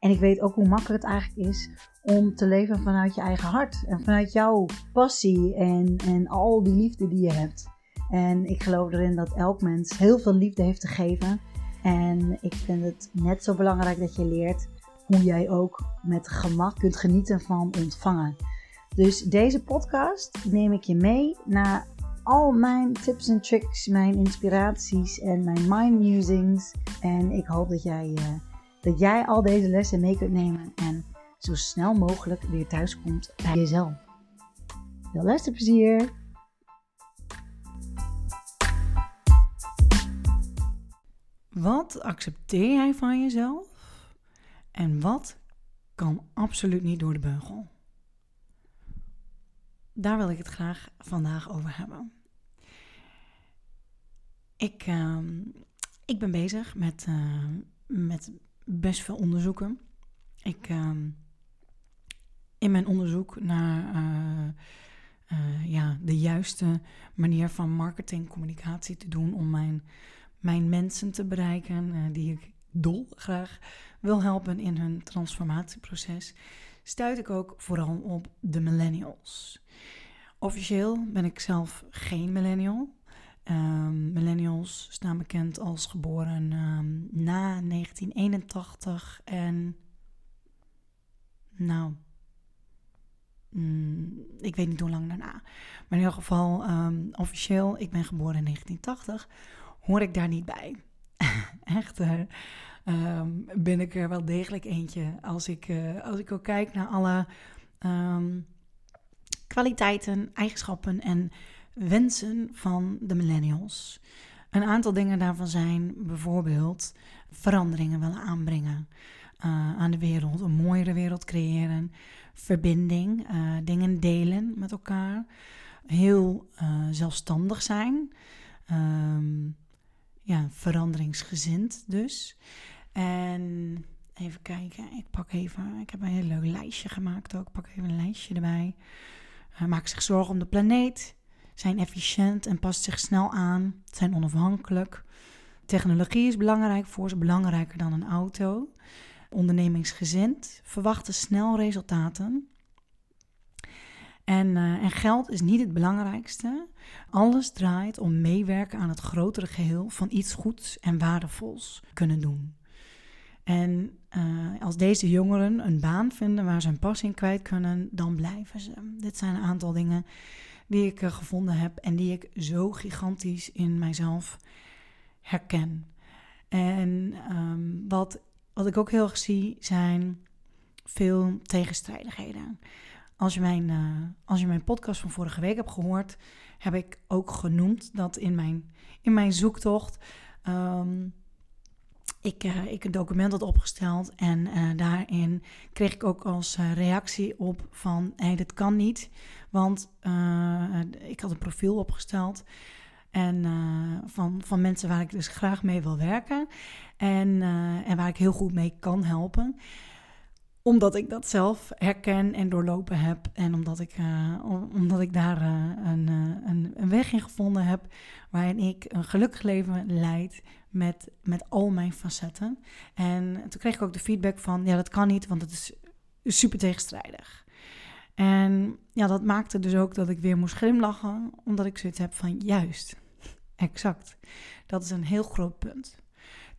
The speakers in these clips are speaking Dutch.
En ik weet ook hoe makkelijk het eigenlijk is om te leven vanuit je eigen hart. En vanuit jouw passie en, en al die liefde die je hebt. En ik geloof erin dat elk mens heel veel liefde heeft te geven. En ik vind het net zo belangrijk dat je leert hoe jij ook met gemak kunt genieten van ontvangen. Dus deze podcast neem ik je mee naar al mijn tips en tricks, mijn inspiraties en mijn mind musings. En ik hoop dat jij, uh, dat jij al deze lessen mee kunt nemen en zo snel mogelijk weer thuis komt bij jezelf. Veel luisterplezier! Wat accepteer jij van jezelf en wat kan absoluut niet door de beugel? Daar wil ik het graag vandaag over hebben. Ik, uh, ik ben bezig met, uh, met best veel onderzoeken. Ik, uh, in mijn onderzoek naar uh, ja, de juiste manier van marketing, communicatie te doen om mijn, mijn mensen te bereiken, die ik dol graag wil helpen in hun transformatieproces, stuit ik ook vooral op de millennials. Officieel ben ik zelf geen millennial. Um, millennials staan bekend als geboren um, na 1981 en nou, mm, ik weet niet hoe lang daarna. Maar in ieder geval, um, officieel, ik ben geboren in 1980, hoor ik daar niet bij. Echt, uh, ben ik er wel degelijk eentje. Als ik, uh, als ik ook kijk naar alle kwaliteiten, eigenschappen en wensen van de millennials. Een aantal dingen daarvan zijn bijvoorbeeld veranderingen willen aanbrengen uh, aan de wereld, een mooiere wereld creëren, verbinding, uh, dingen delen met elkaar, heel uh, zelfstandig zijn, um, ja, veranderingsgezind dus. En even kijken, ik pak even, ik heb een heel leuk lijstje gemaakt ook, ik pak even een lijstje erbij. maak zich zorgen om de planeet, zijn efficiënt en past zich snel aan, zijn onafhankelijk. Technologie is belangrijk voor ze, belangrijker dan een auto. Ondernemingsgezind, verwachten snel resultaten. En, uh, en, geld is niet het belangrijkste. Alles draait om meewerken aan het grotere geheel van iets goeds en waardevols kunnen doen. En uh, als deze jongeren een baan vinden waar ze hun passie in kwijt kunnen, dan blijven ze. Dit zijn een aantal dingen die ik uh, gevonden heb en die ik zo gigantisch in mijzelf herken. En um, wat, wat ik ook heel erg zie zijn veel tegenstrijdigheden. Als je, mijn, uh, als je mijn podcast van vorige week hebt gehoord, heb ik ook genoemd dat in mijn, in mijn zoektocht um, ik, uh, ik een document had opgesteld en uh, daarin kreeg ik ook als uh, reactie op van hé, hey, dit kan niet, want ik had een profiel opgesteld en van, van mensen waar ik dus graag mee wil werken en, en waar ik heel goed mee kan helpen omdat ik dat zelf herken en doorlopen heb. En omdat ik, omdat ik daar een, een, een, weg in gevonden heb. waarin ik een gelukkig leven leid met, met al mijn facetten. En toen kreeg ik ook de feedback van: ja, dat kan niet, want het is super tegenstrijdig. En ja, dat maakte dus ook dat ik weer moest glimlachen, omdat ik zoiets heb van: juist, exact. Dat is een heel groot punt.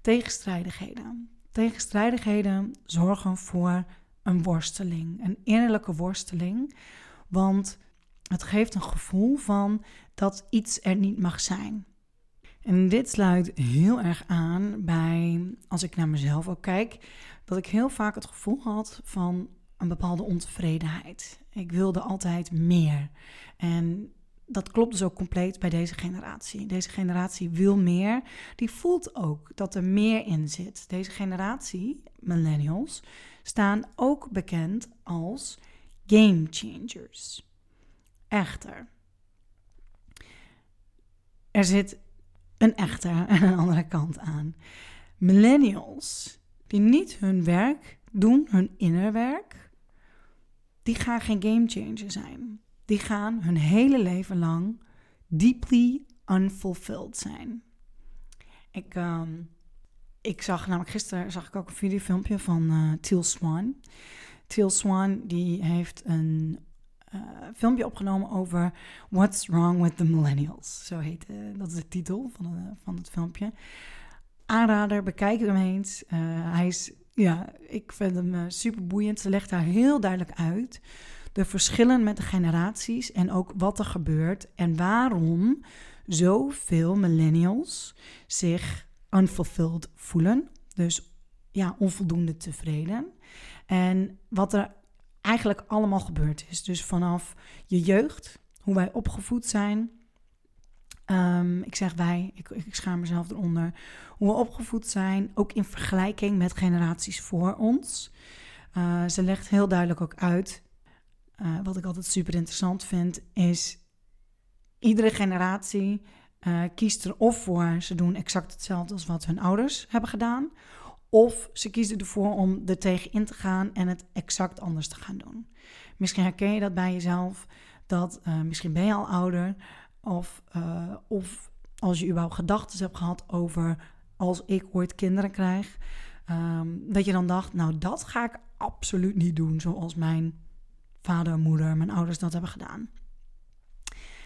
Tegenstrijdigheden. Tegenstrijdigheden zorgen voor een worsteling, een innerlijke worsteling. Want het geeft een gevoel van dat iets er niet mag zijn. En dit sluit heel erg aan bij, als ik naar mezelf ook kijk, dat ik heel vaak het gevoel had van een bepaalde ontevredenheid. Ik wilde altijd meer. En dat klopt dus ook compleet bij deze generatie. Deze generatie wil meer. Die voelt ook dat er meer in zit. Deze generatie, millennials, staan ook bekend als game changers. Echter, er zit een echter en een andere kant aan. Millennials die niet hun werk doen, hun innerwerk, die gaan geen game changer zijn. Die gaan hun hele leven lang deeply unfulfilled zijn. Ik, um, ik zag namelijk gisteren zag ik ook een videofilmpje van uh, Teal Swan. Teal Swan die heeft een uh, filmpje opgenomen over What's Wrong with the Millennials. Zo heet uh, dat is de titel van, de, van het filmpje. Aanrader, bekijk hem eens. hij is, ja, ik vind hem super boeiend. Ze legt daar heel duidelijk uit de verschillen met de generaties en ook wat er gebeurt en waarom zoveel millennials zich unfulfilled voelen. Dus ja, onvoldoende tevreden. En wat er eigenlijk allemaal gebeurd is. Dus vanaf je jeugd, hoe wij opgevoed zijn. Um, ik zeg wij, ik, ik schaam mezelf eronder. Hoe we opgevoed zijn, ook in vergelijking met generaties voor ons. Uh, ze legt heel duidelijk ook uit uh, wat ik altijd super interessant vind, is iedere generatie uh, kiest er of voor, ze doen exact hetzelfde als wat hun ouders hebben gedaan, of ze kiezen ervoor om er tegen in te gaan en het exact anders te gaan doen. Misschien herken je dat bij jezelf, dat uh, misschien ben je al ouder, of, of als je überhaupt gedachten hebt gehad over als ik ooit kinderen krijg, um, dat je dan dacht, nou dat ga ik absoluut niet doen zoals mijn vader, moeder, mijn ouders dat hebben gedaan.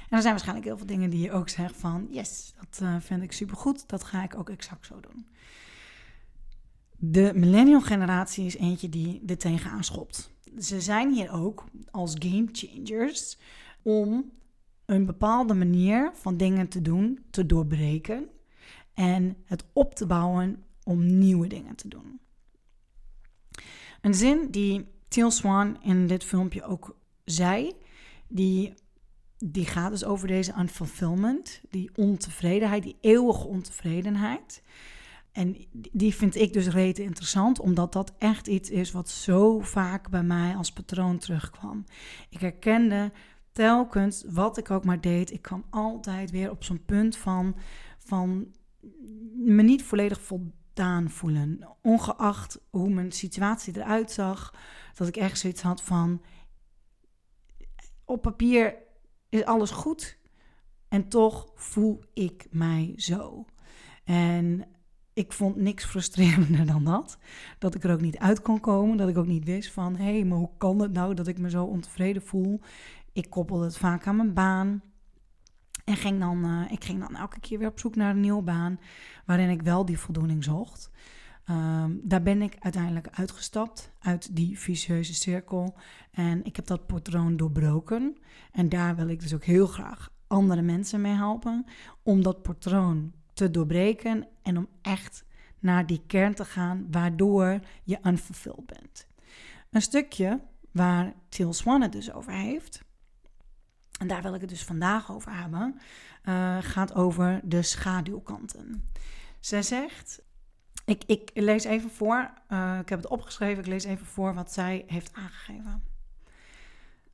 En er zijn waarschijnlijk heel veel dingen die je ook zegt van, yes, dat uh, vind ik supergoed, dat ga ik ook exact zo doen. De millennial generatie is eentje die er tegenaan schopt. Ze zijn hier ook als game changers om een bepaalde manier van dingen te doen, te doorbreken en het op te bouwen om nieuwe dingen te doen. Een zin die Teal Swan in dit filmpje ook zei, die, die gaat dus over deze unfulfillment, die ontevredenheid, die eeuwige ontevredenheid. En die vind ik dus rete interessant, omdat dat echt iets is wat zo vaak bij mij als patroon terugkwam. Ik herkende telkens wat ik ook maar deed, ik kwam altijd weer op zo'n punt van, van me niet volledig voldaan voelen. Ongeacht hoe mijn situatie eruit zag, dat ik echt zoiets had van: op papier is alles goed en toch voel ik mij zo. En ik vond niks frustrerender dan dat. Dat ik er ook niet uit kon komen. Dat ik ook niet wist van, hé, hey, maar hoe kan het nou dat ik me zo ontevreden voel? Ik koppelde het vaak aan mijn baan. En ging dan, uh, ik ging dan elke keer weer op zoek naar een nieuwe baan. Waarin ik wel die voldoening zocht. Um, daar ben ik uiteindelijk uitgestapt uit die vicieuze cirkel. En ik heb dat patroon doorbroken. En daar wil ik dus ook heel graag andere mensen mee helpen. Om dat patroon te doorbreken en om echt naar die kern te gaan, waardoor je unfulfilled bent. Een stukje waar Til Swan het dus over heeft, en daar wil ik het dus vandaag over hebben, uh, gaat over de schaduwkanten. Zij zegt: ik, ik lees even voor. Uh, ik heb het opgeschreven. Ik lees even voor wat zij heeft aangegeven.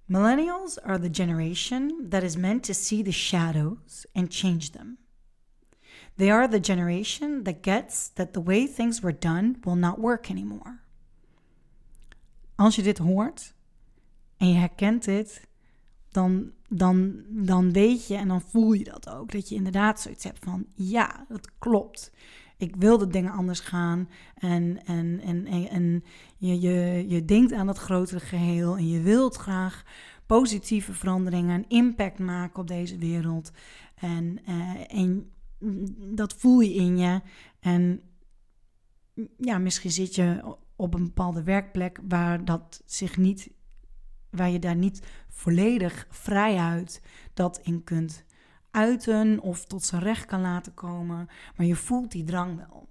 Millennials are the generation that is meant to see the shadows and change them. They are the generation that gets that the way things were done will not work anymore. Als je dit hoort en je herkent dit, dan, dan, dan weet je en dan voel je dat ook. Dat je inderdaad zoiets hebt van, ja, dat klopt ik wil dat dingen anders gaan. En, en, en, en, je, je, je denkt aan het grotere geheel en je wilt graag positieve veranderingen en impact maken op deze wereld. En, uh, en dat voel je in je. En ja, misschien zit je op een bepaalde werkplek waar dat zich niet, waar je daar niet volledig vrijuit dat in kunt uiten of tot zijn recht kan laten komen, maar je voelt die drang wel.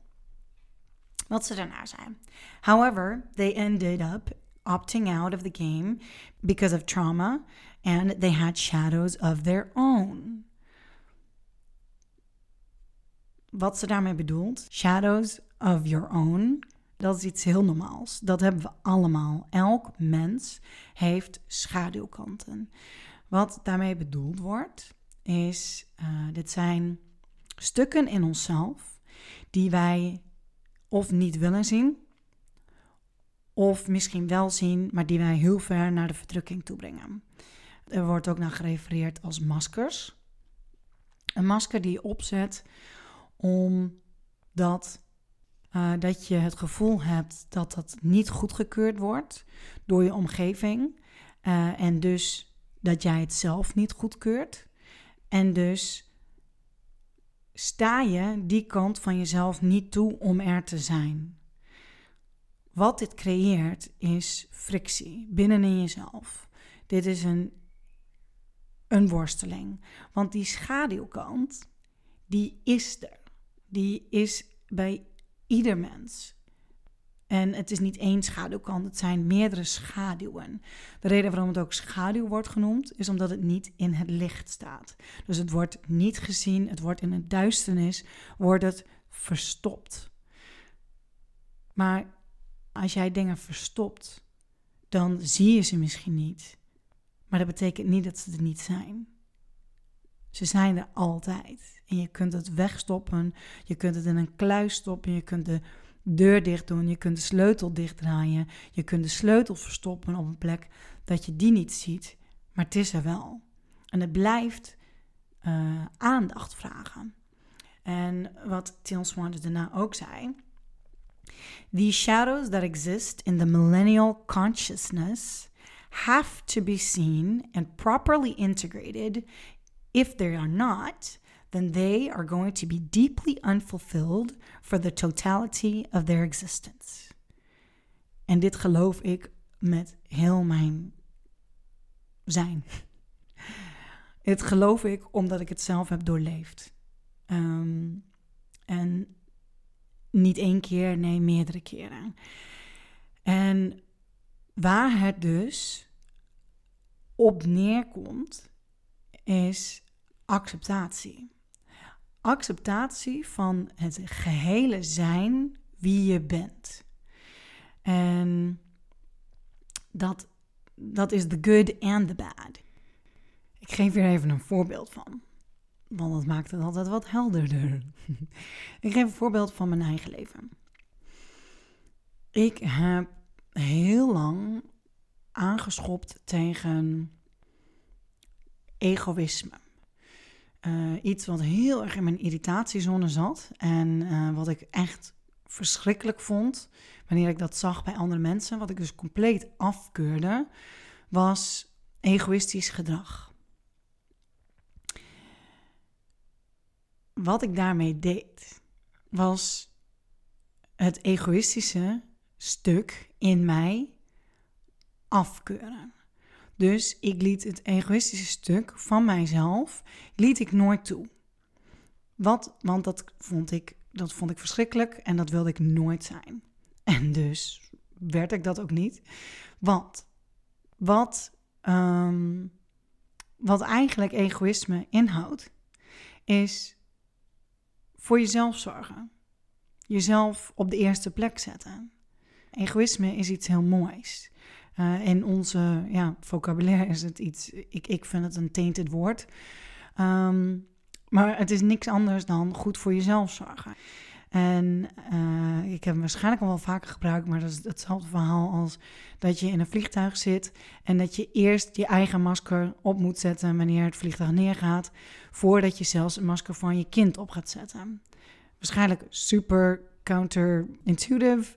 Wat ze daarna zijn. However, they ended up opting out of the game because of trauma and they had shadows of their own. Wat ze daarmee bedoelt, shadows of your own, Dat is iets heel normaals. Dat hebben we allemaal. Elk mens heeft schaduwkanten. Wat daarmee bedoeld wordt, is: uh, dit zijn stukken in onszelf die wij of niet willen zien, of misschien wel zien, maar die wij heel ver naar de verdrukking toe brengen. Er wordt ook naar gerefereerd als maskers. Een masker die je opzet omdat uh, dat je het gevoel hebt dat dat niet goedgekeurd wordt door je omgeving. Uh, en dus dat jij het zelf niet goedkeurt. En dus sta je die kant van jezelf niet toe om er te zijn. Wat dit creëert is frictie binnenin jezelf. Dit is een, een worsteling. Want die schaduwkant, die is er. Die is bij ieder mens. En het is niet één schaduwkant, het zijn meerdere schaduwen. De reden waarom het ook schaduw wordt genoemd, is omdat het niet in het licht staat. Dus het wordt niet gezien, het wordt in het duisternis, wordt het verstopt. Maar als jij dingen verstopt, dan zie je ze misschien niet. Maar dat betekent niet dat ze er niet zijn. Ze zijn er altijd. En je kunt het wegstoppen, je kunt het in een kluis stoppen, je kunt de deur dicht doen, je kunt de sleutel dichtdraaien, je kunt de sleutel verstoppen op een plek dat je die niet ziet, maar het is er wel. En het blijft uh, aandacht vragen. En wat Til Swan daarna ook zei. These shadows that exist in the millennial consciousness have to be seen and properly integrated. If they are not, then they are going to be deeply unfulfilled for the totality of their existence. En dit geloof ik met heel mijn zijn. Dit geloof ik omdat ik het zelf heb doorleefd. Um, en niet één keer, nee, meerdere keren. En waar het dus op neerkomt, is acceptatie acceptatie van het gehele zijn wie je bent. En dat, dat is the good and the bad. Ik geef hier even een voorbeeld van. Want dat maakt het altijd wat helderder. ik geef een voorbeeld van mijn eigen leven. Ik heb heel lang aangeschopt tegen egoïsme. Uh, iets wat heel erg in mijn irritatiezone zat. En uh, wat ik echt verschrikkelijk vond wanneer ik dat zag bij andere mensen. Wat ik dus compleet afkeurde, was egoïstisch gedrag. Wat ik daarmee deed, was het egoïstische stuk in mij afkeuren. Dus ik liet het egoïstische stuk van mijzelf liet ik nooit toe. Wat? Want dat vond ik, dat vond ik verschrikkelijk en dat wilde ik nooit zijn. En dus werd ik dat ook niet. Want wat, um, wat eigenlijk egoïsme inhoudt, is voor jezelf zorgen. Jezelf op de eerste plek zetten. Egoïsme is iets heel moois. In onze ja, vocabulaire is het iets, ik, ik vind het een tainted woord. Um, maar het is niks anders dan goed voor jezelf zorgen. En uh, ik heb hem waarschijnlijk al wel vaker gebruikt, maar dat is hetzelfde verhaal als dat je in een vliegtuig zit en dat je eerst je eigen masker op moet zetten wanneer het vliegtuig neergaat, voordat je zelfs een masker van je kind op gaat zetten. Waarschijnlijk super counterintuitive,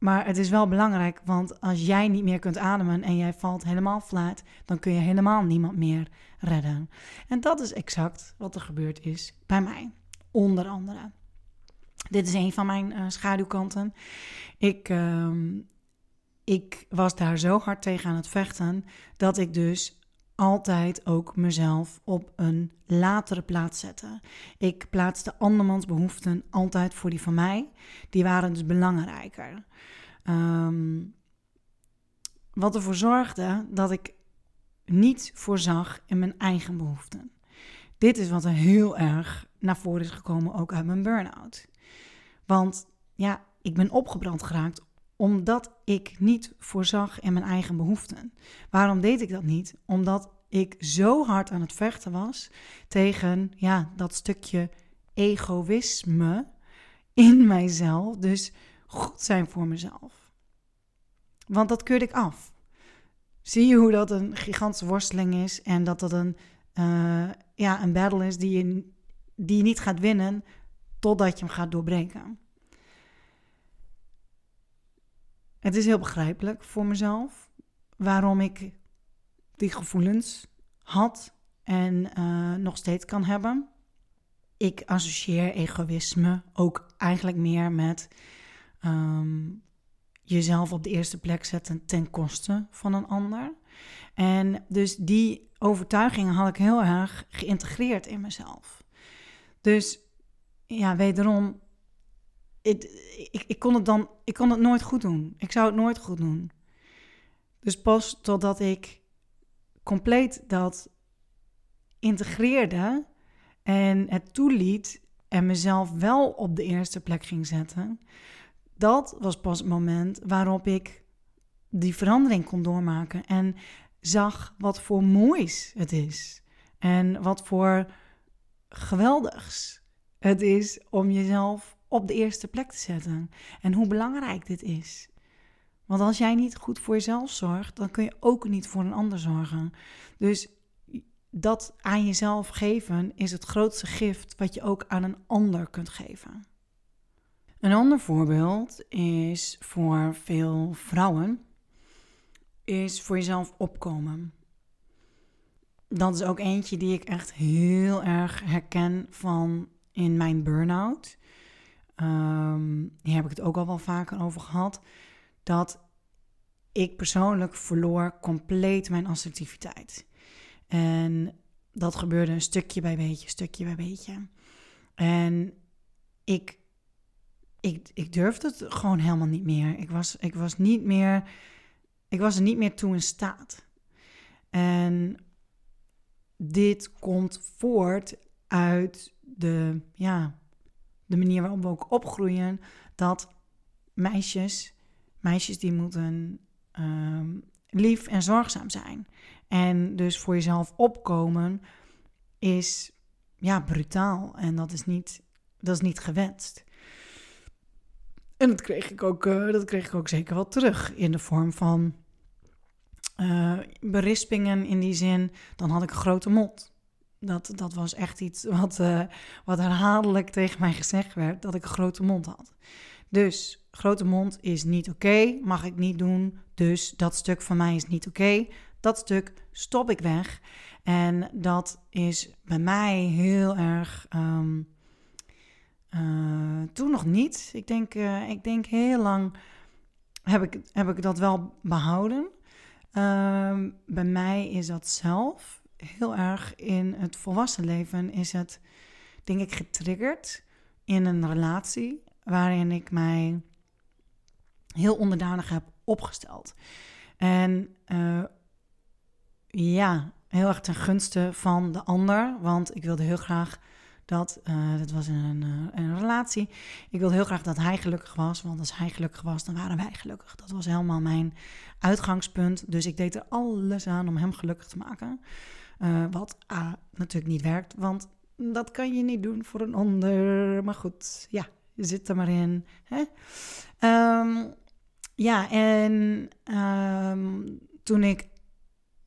maar het is wel belangrijk, want als jij niet meer kunt ademen en jij valt helemaal flat, dan kun je helemaal niemand meer redden. En dat is exact wat er gebeurd is bij mij, onder andere. Dit is een van mijn uh, schaduwkanten. Ik, uh, ik was daar zo hard tegen aan het vechten dat ik dus altijd ook mezelf op een latere plaats zette. Ik plaatste andermans behoeften altijd voor die van mij. Die waren dus belangrijker. Um, wat ervoor zorgde dat ik niet voorzag in mijn eigen behoeften. Dit is wat er heel erg naar voren is gekomen, ook uit mijn burn-out. Want ja, ik ben opgebrand geraakt omdat ik niet voorzag in mijn eigen behoeften. Waarom deed ik dat niet? Omdat ik zo hard aan het vechten was tegen ja, dat stukje egoïsme in mijzelf. Dus goed zijn voor mezelf. Want dat keurde ik af. Zie je hoe dat een gigantische worsteling is en dat dat een, uh, ja, een battle is die je, die je niet gaat winnen totdat je hem gaat doorbreken. Het is heel begrijpelijk voor mezelf waarom ik die gevoelens had en uh, nog steeds kan hebben. Ik associeer egoïsme ook eigenlijk meer met um, jezelf op de eerste plek zetten ten koste van een ander. En dus die overtuigingen had ik heel erg geïntegreerd in mezelf. Dus ja, wederom, ik, ik, kon het dan, ik kon het nooit goed doen. Ik zou het nooit goed doen. Dus pas totdat ik compleet dat integreerde en het toeliet en mezelf wel op de eerste plek ging zetten, dat was pas het moment waarop ik die verandering kon doormaken en zag wat voor moois het is en wat voor geweldigs het is om jezelf op de eerste plek te zetten en hoe belangrijk dit is. Want als jij niet goed voor jezelf zorgt, dan kun je ook niet voor een ander zorgen. Dus dat aan jezelf geven is het grootste gift wat je ook aan een ander kunt geven. Een ander voorbeeld is voor veel vrouwen, is voor jezelf opkomen. Dat is ook eentje die ik echt heel erg herken van in mijn burn-out. Um, hier heb ik het ook al wel vaker over gehad. Dat ik persoonlijk verloor compleet mijn assertiviteit. En dat gebeurde een stukje bij beetje, stukje bij beetje. En ik, ik, ik durfde het gewoon helemaal niet meer. Ik was, ik was niet meer, ik was er niet meer toe in staat. En dit komt voort uit de, ja, de manier waarop we ook opgroeien. Dat meisjes, meisjes die moeten um, lief en zorgzaam zijn. En dus voor jezelf opkomen is ja, brutaal. En dat is niet, dat is niet gewenst. En dat kreeg ik ook, uh, dat kreeg ik ook zeker wel terug in de vorm van uh, berispingen in die zin. Dan had ik een grote mond. Dat, dat was echt iets wat, uh, wat herhaaldelijk tegen mij gezegd werd, dat ik een grote mond had. Dus grote mond is niet oké, mag ik niet doen. Dus dat stuk van mij is niet oké. Dat stuk stop ik weg. En dat is bij mij heel erg. Um, uh, toen nog niet. Ik denk, uh, ik denk heel lang heb ik, heb ik dat wel behouden. Uh, bij mij is dat zelf heel erg in het volwassen leven. Is het, denk ik, getriggerd in een relatie waarin ik mij heel onderdanig heb opgesteld. En uh, ja, heel erg ten gunste van de ander. Want ik wilde heel graag dat, uh, dat was een, uh, een relatie. Ik wilde heel graag dat hij gelukkig was. Want als hij gelukkig was, dan waren wij gelukkig. Dat was helemaal mijn uitgangspunt. Dus ik deed er alles aan om hem gelukkig te maken. Uh, wat A, natuurlijk niet werkt. Want dat kan je niet doen voor een ander. Maar goed, ja, je zit er maar in. Hè? Um, ja, en um, toen ik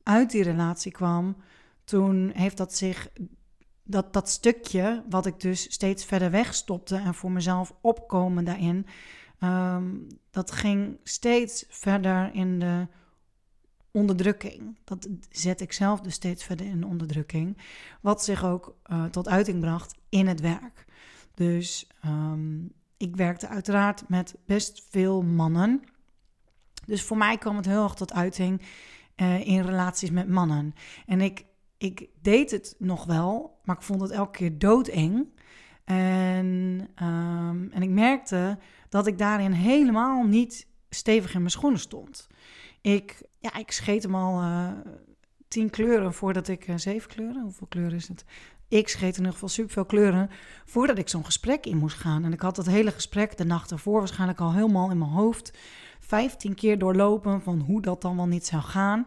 uit die relatie kwam, toen heeft dat zich, dat, dat stukje wat ik dus steeds verder wegstopte en voor mezelf opkomen daarin, um, dat ging steeds verder in de onderdrukking. Dat zet ik zelf dus steeds verder in de onderdrukking, wat zich ook uh, tot uiting bracht in het werk. Dus um, ik werkte uiteraard met best veel mannen. Dus voor mij kwam het heel erg tot uiting uh, in relaties met mannen. En ik, ik deed het nog wel, maar ik vond het elke keer doodeng. En, um, en ik merkte dat ik daarin helemaal niet stevig in mijn schoenen stond. Ik, ja, ik scheet hem al uh, tien kleuren voordat ik uh, zeven kleuren. Hoeveel kleuren is het? ik scheet in ieder geval superveel kleuren voordat ik zo'n gesprek in moest gaan. En ik had dat hele gesprek de nacht ervoor waarschijnlijk al helemaal in mijn hoofd. 15 keer doorlopen van hoe dat dan wel niet zou gaan.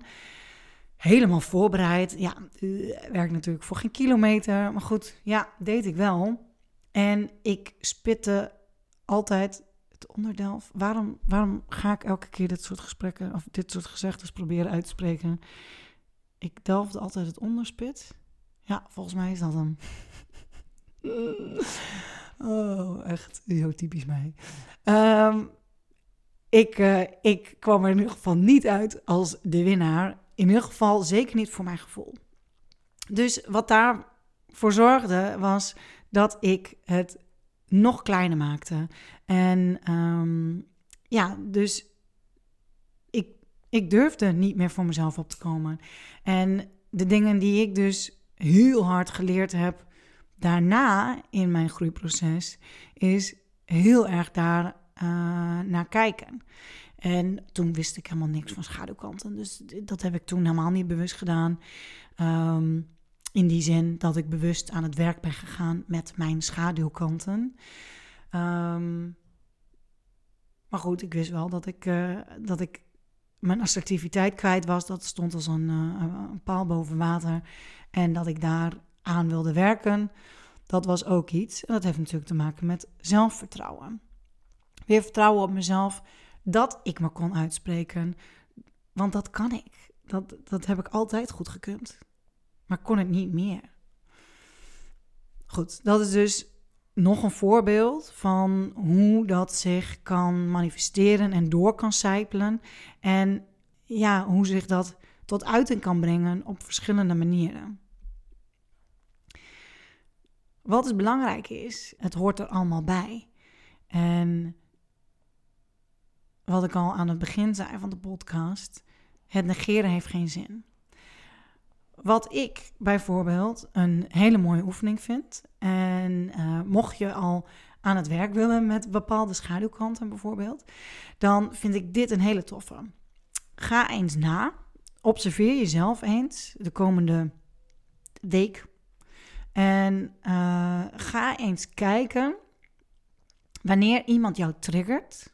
Helemaal voorbereid. Ja, uh, werkt natuurlijk voor geen kilometer. Maar goed, ja, deed ik wel. En ik spitte altijd het onderdelf. Waarom, waarom ga ik elke keer dit soort gesprekken of dit soort gezegdes proberen uit te spreken? Ik delfde altijd het onderspit. Ja, volgens mij is dat hem. oh, echt heel typisch mij. Ehm, ik, uh, ik kwam er in ieder geval niet uit als de winnaar. In ieder geval zeker niet voor mijn gevoel. Dus wat daarvoor zorgde was dat ik het nog kleiner maakte. En um, ja, dus ik, ik durfde niet meer voor mezelf op te komen. En de dingen die ik dus heel hard geleerd heb daarna in mijn groeiproces, is heel erg daar uh, naar kijken. En toen wist ik helemaal niks van schaduwkanten. Dus dat heb ik toen helemaal niet bewust gedaan. Um, in die zin dat ik bewust aan het werk ben gegaan met mijn schaduwkanten. Um, maar goed, ik wist wel dat ik, uh, dat ik mijn assertiviteit kwijt was. Dat stond als een, uh, een paal boven water. En dat ik daar aan wilde werken, dat was ook iets. En dat heeft natuurlijk te maken met zelfvertrouwen. Weer vertrouwen op mezelf dat ik me kon uitspreken. Want dat kan ik. Dat, dat heb ik altijd goed gekund. Maar kon het niet meer. Goed, dat is dus nog een voorbeeld van hoe dat zich kan manifesteren en door kan sijpelen. En ja, hoe zich dat tot uiting kan brengen op verschillende manieren. Wat is belangrijk is, het hoort er allemaal bij. En wat ik al aan het begin zei van de podcast, het negeren heeft geen zin. Wat ik bijvoorbeeld een hele mooie oefening vind. En uh, mocht je al aan het werk willen met bepaalde schaduwkanten bijvoorbeeld, dan vind ik dit een hele toffe. Ga eens na. Observeer jezelf eens de komende week. En uh, ga eens kijken wanneer iemand jou triggert.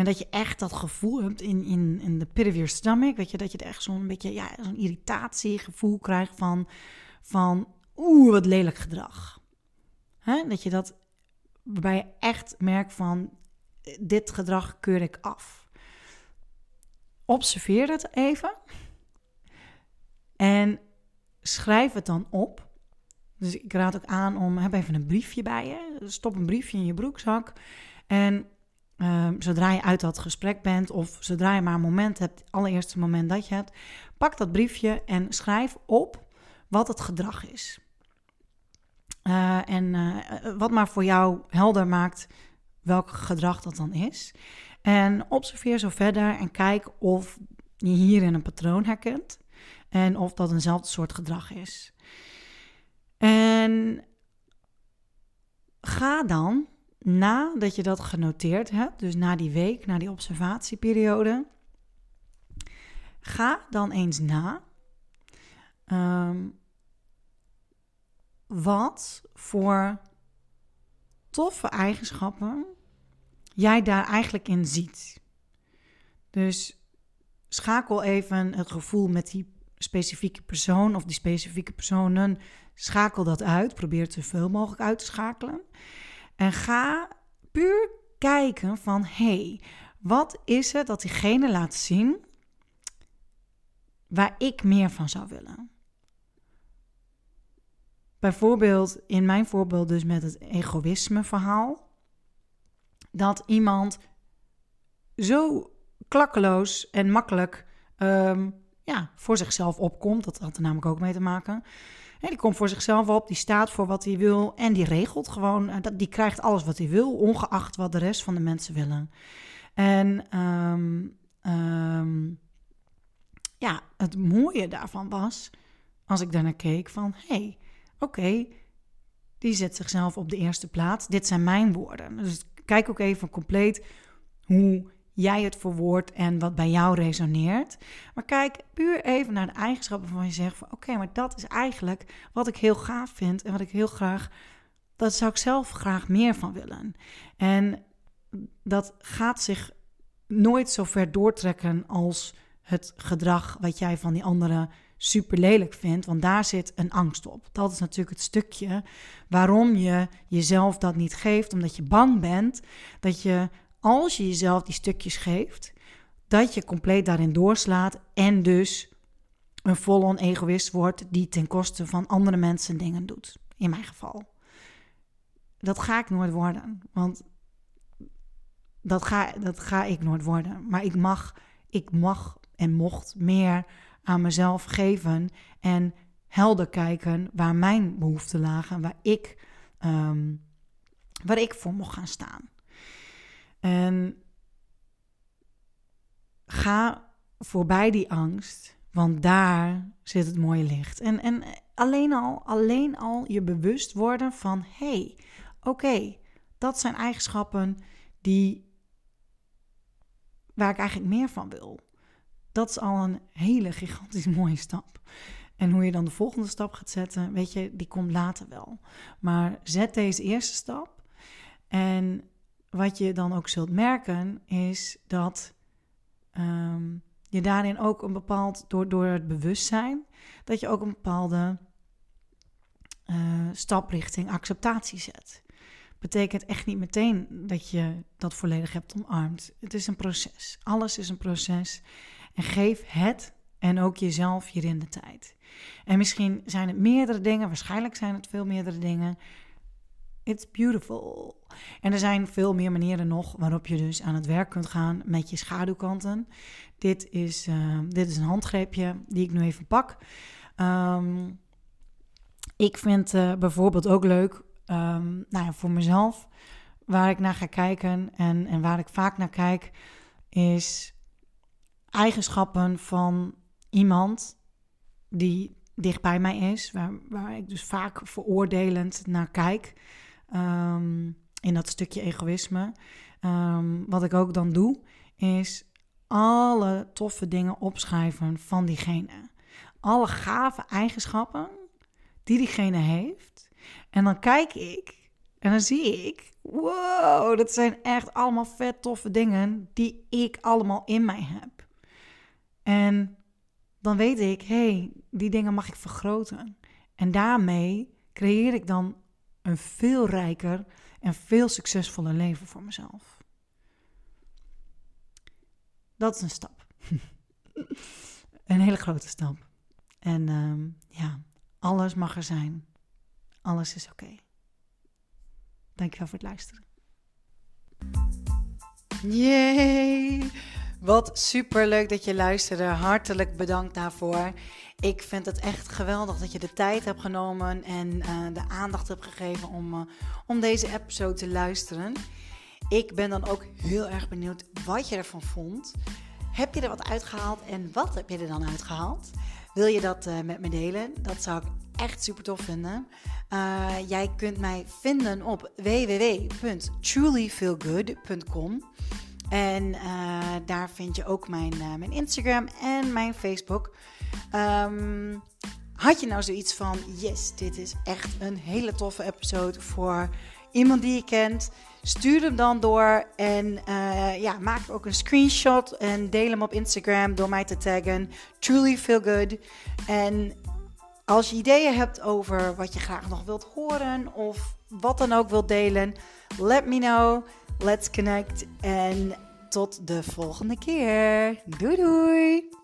En dat je echt dat gevoel hebt in, in, in de pit of your stomach. Weet je, dat je er echt zo'n beetje ja, zo'n irritatiegevoel krijgt van, van oeh, wat lelijk gedrag. Hè? Dat je dat, waarbij je echt merkt van, dit gedrag keur ik af. Observeer het even. En schrijf het dan op. Dus ik raad ook aan om, heb even een briefje bij je. Stop een briefje in je broekzak. En Ehm, zodra je uit dat gesprek bent of zodra je maar een moment hebt, het allereerste moment dat je hebt, pak dat briefje en schrijf op wat het gedrag is. Uh, en uh, wat maar voor jou helder maakt welk gedrag dat dan is. En observeer zo verder en kijk of je hierin een patroon herkent en of dat eenzelfde soort gedrag is. En ga dan nadat je dat genoteerd hebt, dus na die week, na die observatieperiode, ga dan eens na um, wat voor toffe eigenschappen jij daar eigenlijk in ziet. Dus schakel even het gevoel met die specifieke persoon of die specifieke personen. Schakel dat uit. Probeer het zoveel mogelijk uit te schakelen. En ga puur kijken van hé, hey, wat is het dat diegene laat zien waar ik meer van zou willen? Bijvoorbeeld in mijn voorbeeld dus met het egoïsme verhaal. Dat iemand zo klakkeloos en makkelijk um, ja, voor zichzelf opkomt. Dat had er namelijk ook mee te maken die komt voor zichzelf op, die staat voor wat hij wil en die regelt gewoon, uh, die krijgt alles wat hij wil, ongeacht wat de rest van de mensen willen. En um, um, ja, het mooie daarvan was, als ik daarnaar keek, van hé, hey, oké, die zet zichzelf op de eerste plaats. Dit zijn mijn woorden. Dus kijk ook even compleet hoe jij het verwoordt en wat bij jou resoneert. Maar kijk puur even naar de eigenschappen van je zegt van oké, maar dat is eigenlijk wat ik heel gaaf vind en wat ik heel graag, dat zou ik zelf graag meer van willen. En dat gaat zich nooit zo ver doortrekken als het gedrag wat jij van die anderen super lelijk vindt, want daar zit een angst op. Dat is natuurlijk het stukje waarom je jezelf dat niet geeft, omdat je bang bent dat je, als je jezelf die stukjes geeft, dat je compleet daarin doorslaat en dus een vol-on egoïst wordt die ten koste van andere mensen dingen doet. In mijn geval. Dat ga ik nooit worden, want dat ga, dat ga ik nooit worden. Maar ik mag, ik mag en mocht meer aan mezelf geven en helder kijken waar mijn behoeften lagen, waar ik, ehm, waar ik voor mocht gaan staan. En ga voorbij die angst, want daar zit het mooie licht. En, en alleen, al, alleen al je bewust worden van: hé, hey, oké, dat zijn eigenschappen die, waar ik eigenlijk meer van wil dat is al een hele gigantisch mooie stap. En hoe je dan de volgende stap gaat zetten, weet je, die komt later wel. Maar zet deze eerste stap. En wat je dan ook zult merken, is dat ehm, je daarin ook een bepaald, door, door het bewustzijn, dat je ook een bepaalde uh, stap richting acceptatie zet. Betekent echt niet meteen dat je dat volledig hebt omarmd. Het is een proces. Alles is een proces. En geef het en ook jezelf hierin de tijd. En misschien zijn het meerdere dingen, waarschijnlijk zijn het veel meerdere dingen. It's beautiful. En er zijn veel meer manieren nog waarop je dus aan het werk kunt gaan met je schaduwkanten. Dit is, uh, dit is een handgreepje die ik nu even pak. Um, ik vind uh, bijvoorbeeld ook leuk, um, nou ja, voor mezelf, waar ik naar ga kijken en, en waar ik vaak naar kijk, is eigenschappen van iemand die dicht bij mij is, waar, waar ik dus vaak veroordelend naar kijk. Ehm, in dat stukje egoïsme. Ehm, wat ik ook dan doe, is alle toffe dingen opschrijven van diegene. Alle gave eigenschappen die diegene heeft. En dan kijk ik en dan zie ik, wow, dat zijn echt allemaal vet toffe dingen die ik allemaal in mij heb. En dan weet ik, hé, hey, die dingen mag ik vergroten. En daarmee creëer ik dan een veel rijker en veel succesvoller leven voor mezelf. Dat is een stap. een hele grote stap. En uh, ja, alles mag er zijn. Alles is oké. Okay. Dankjewel voor het luisteren. Yay! Wat super leuk dat je luisterde. Hartelijk bedankt daarvoor. Ik vind het echt geweldig dat je de tijd hebt genomen en uh, de aandacht hebt gegeven om, uh, om deze episode te luisteren. Ik ben dan ook heel erg benieuwd wat je ervan vond. Heb je er wat uitgehaald en wat heb je er dan uitgehaald? Wil je dat uh, met me delen? Dat zou ik echt super tof vinden. jij kunt mij vinden op www.trulyfeelgood.com. En uh, daar vind je ook mijn, mijn Instagram en mijn Facebook. Um, had je nou zoiets van: yes, dit is echt een hele toffe episode voor iemand die je kent? Stuur hem dan door en uh, ja, maak ook een screenshot en deel hem op Instagram door mij te taggen. Truly feel good. En als je ideeën hebt over wat je graag nog wilt horen of wat dan ook wilt delen, let me know. Let's connect en tot de volgende keer. Doei doei!